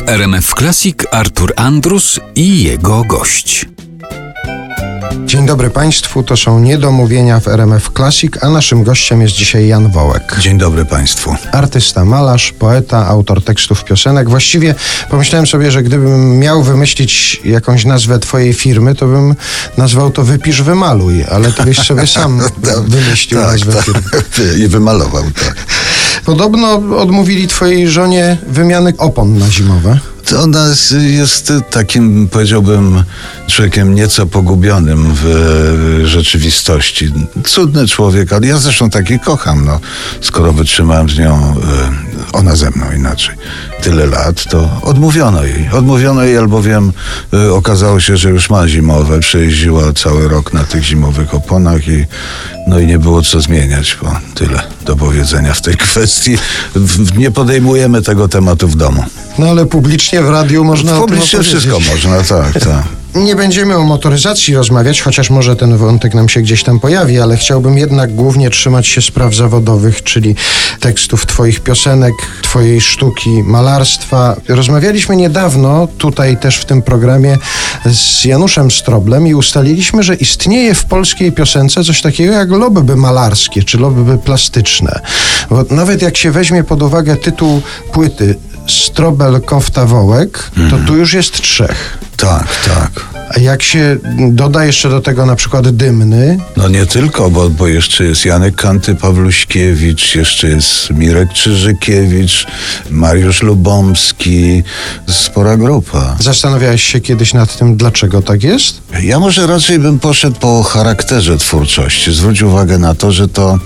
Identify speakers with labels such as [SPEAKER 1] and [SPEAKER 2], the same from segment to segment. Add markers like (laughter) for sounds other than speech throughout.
[SPEAKER 1] W RMF Classic Artur Andrus i jego gość.
[SPEAKER 2] Dzień dobry Państwu, to są Niedomówienia w RMF Classic, a naszym gościem jest dzisiaj Jan Wołek.
[SPEAKER 3] Dzień dobry Państwu.
[SPEAKER 2] Artysta, malarz, poeta, autor tekstów piosenek. Właściwie pomyślałem sobie, że gdybym miał wymyślić jakąś nazwę Twojej firmy, to bym nazwał to Wypisz, wymaluj, ale Ty byś sobie sam (laughs) wymyślił
[SPEAKER 3] tak,
[SPEAKER 2] nazwę
[SPEAKER 3] tak.
[SPEAKER 2] firmy. (laughs)
[SPEAKER 3] I wymalował, tak.
[SPEAKER 2] Podobno odmówili Twojej żonie wymiany opon na zimowe.
[SPEAKER 3] To ona jest- takim, powiedziałbym, człowiekiem nieco pogubionym w rzeczywistości. Cudny człowiek, ale ja zresztą taki kocham, no. Skoro wytrzymałem z nią, e, ona ze mną inaczej, tyle lat, to odmówiono jej. Odmówiono jej, albowiem e, okazało się, że już ma zimowe. Przejeździła cały rok na tych zimowych oponach i no i nie było co zmieniać, bo tyle do powiedzenia w tej (laughs) kwestii. W, nie podejmujemy tego tematu w domu.
[SPEAKER 2] No ale publicznie w radiu można
[SPEAKER 3] Publicznie wszystko można, tak, tak.
[SPEAKER 2] Nie będziemy o motoryzacji rozmawiać, chociaż może ten wątek nam się gdzieś tam pojawi, ale chciałbym jednak głównie trzymać się spraw zawodowych, czyli tekstów Twoich piosenek, Twojej sztuki, malarstwa. Rozmawialiśmy niedawno, tutaj też w tym programie, z Januszem Stroblem i ustaliliśmy, że istnieje w polskiej piosence coś takiego jak lobby malarskie, czy lobby plastyczne. Bo nawet jak się weźmie pod uwagę tytuł płyty Strobel, Kofta, Wołek, to tu już jest trzech.
[SPEAKER 3] Tak, tak.
[SPEAKER 2] A jak się doda jeszcze do tego na przykład dymny,
[SPEAKER 3] No nie tylko, bo, bo jeszcze jest Janek Kanty Pawluśkiewicz, jeszcze jest Mirek Czyżykiewicz, Mariusz Lubomski, spora grupa.
[SPEAKER 2] zastanawiałeś się kiedyś nad tym, dlaczego tak jest?
[SPEAKER 3] Ja może raczej bym poszedł po charakterze twórczości. Zwróć uwagę na to, że to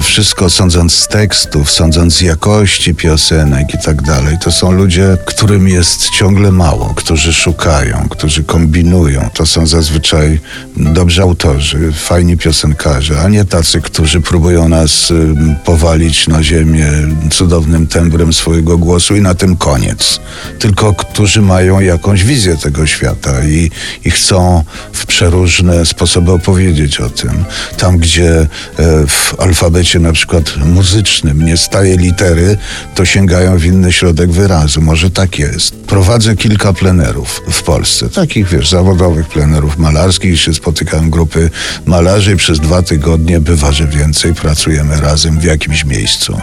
[SPEAKER 3] wszystko, sądząc z tekstów, sądząc z jakości piosenek i tak dalej, to są ludzie, którym jest ciągle mało, którzy szukają, którzy kombinują. To są zazwyczaj dobrzy autorzy, fajni piosenkarze, a nie tacy, którzy próbują nas powalić na ziemię cudownym tembrem swojego głosu i na tym koniec. Tylko którzy mają jakąś wizję tego świata i, i chcą w przeróżne sposoby opowiedzieć o tym. Tam, gdzie e, w alfabecie na przykład muzycznym nie staje litery, to sięgają w inny środek wyrazu. Może tak jest. Prowadzę kilka plenerów w Polsce, takich wiesz, zawodowych plenerów malarskich, się spotykają grupy malarzy przez dwa tygodnie bywa, że więcej pracujemy razem w jakimś miejscu.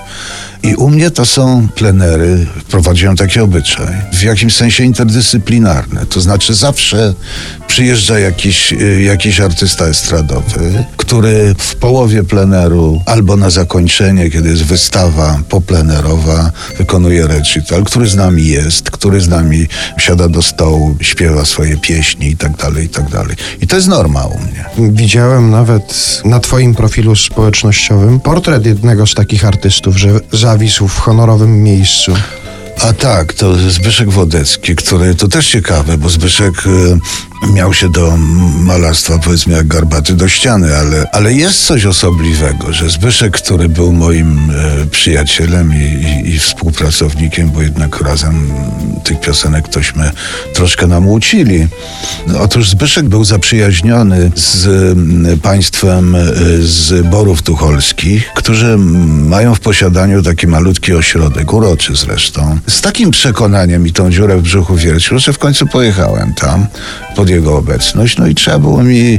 [SPEAKER 3] I u mnie to są plenery, prowadziłem taki obyczaj, w jakimś sensie interdyscyplinarne. To znaczy zawsze przyjeżdża jakiś, y, jakiś artysta estradowy, który w połowie pleneru albo na zakończenie, kiedy jest wystawa poplenerowa, wykonuje recital, który z nami jest, który z nami siada do stołu, śpiewa swoje pieśni i tak dalej, i tak dalej. I to jest norma u mnie.
[SPEAKER 2] Widziałem nawet na Twoim profilu społecznościowym portret jednego z takich artystów, że zawisł w honorowym miejscu.
[SPEAKER 3] A tak, to Zbyszek Wodecki, który to też ciekawe, bo Zbyszek e, miał się do malarstwa, powiedzmy jak garbaty do ściany, ale, ale jest coś osobliwego, że Zbyszek, który był moim e, przyjacielem i, i, i współpracownikiem, bo jednak razem tych piosenek tośmy troszkę namucili. Otóż Zbyszek był zaprzyjaźniony z m, państwem z Borów Tucholskich, którzy mają w posiadaniu taki malutki ośrodek, uroczy zresztą. Z takim przekonaniem i tą dziurę w brzuchu wiercił, że w końcu pojechałem tam pod jego obecność. No i trzeba było mi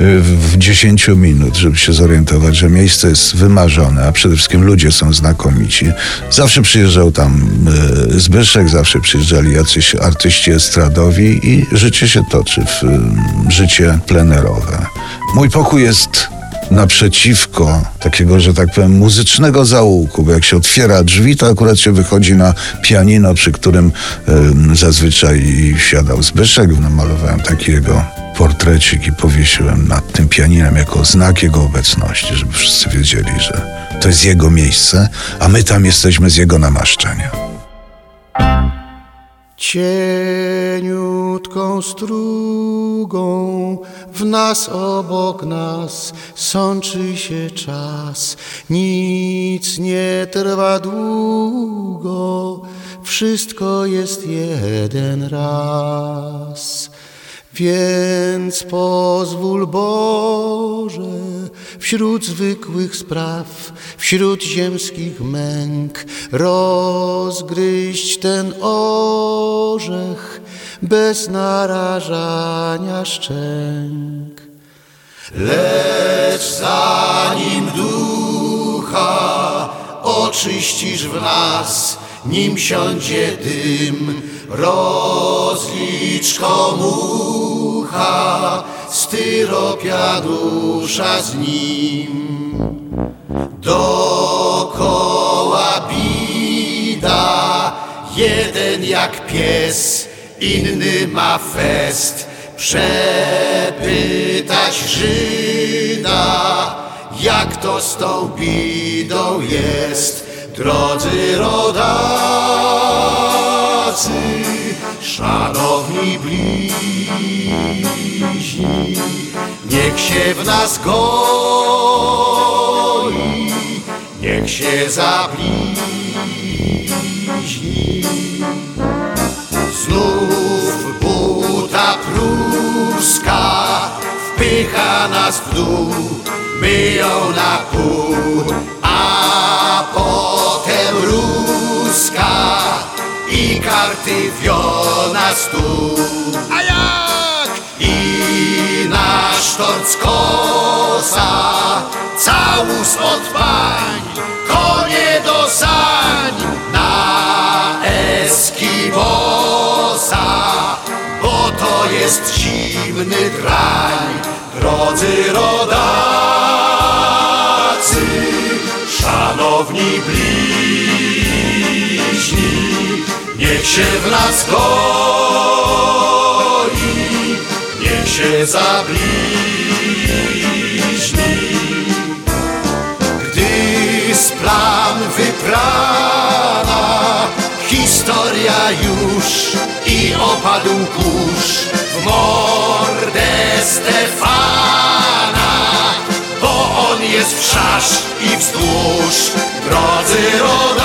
[SPEAKER 3] y, w w 10 minut, żeby się zorientować, że miejsce jest wymarzone, a przede wszystkim ludzie są znakomici. Zawsze przyjeżdżał tam y, Zbyszek, zawsze przyjeżdżali jacyś artyści estradowi i życie się toczy w y, życie plenerowe. Mój pokój jest naprzeciwko takiego, że tak powiem, muzycznego zaułku, bo jak się otwiera drzwi, to akurat się wychodzi na pianino, przy którym em, zazwyczaj siadał Zbyszek. Namalowałem taki jego portrecik i powiesiłem nad tym pianinem jako znak jego obecności, żeby wszyscy wiedzieli, że to jest jego miejsce, a my tam jesteśmy z jego namaszczenia.
[SPEAKER 4] Cieniutką strugą w nas obok nas sączy się czas. Nic nie trwa długo, wszystko jest jeden raz. Więc pozwól Boże, wśród zwykłych spraw, wśród ziemskich męk, rozgryźć ten orzech bez narażania szczęk. Lecz zanim ducha oczyścisz w nas, nim siądzie dym, rozlicz komucha, styropia dusza z nim. Dokoła bida, jeden jak pies, inny ma fest. Przepytać Żyda, jak to z tą bidą jest, drodzy rodacy, szanowni bliźni, niech się w nas goi, niech się zabliźni. Znów buta pruska wpycha nas w dół, my ją na pół, a potem ruska i karty wio na stół. A jak? I nasz torc kosa, całus od pań, konie do sań, na Eskimosa, bo to jest zimny drań, drodzy rodacy, szanowni bliźni, niech się w nas goi, niech się zabliźni. Gdy z plan wyprana historia już i opadł kurz w mordę Stefana, bo on jest wszarz i wzdłuż, drodzy rodacy,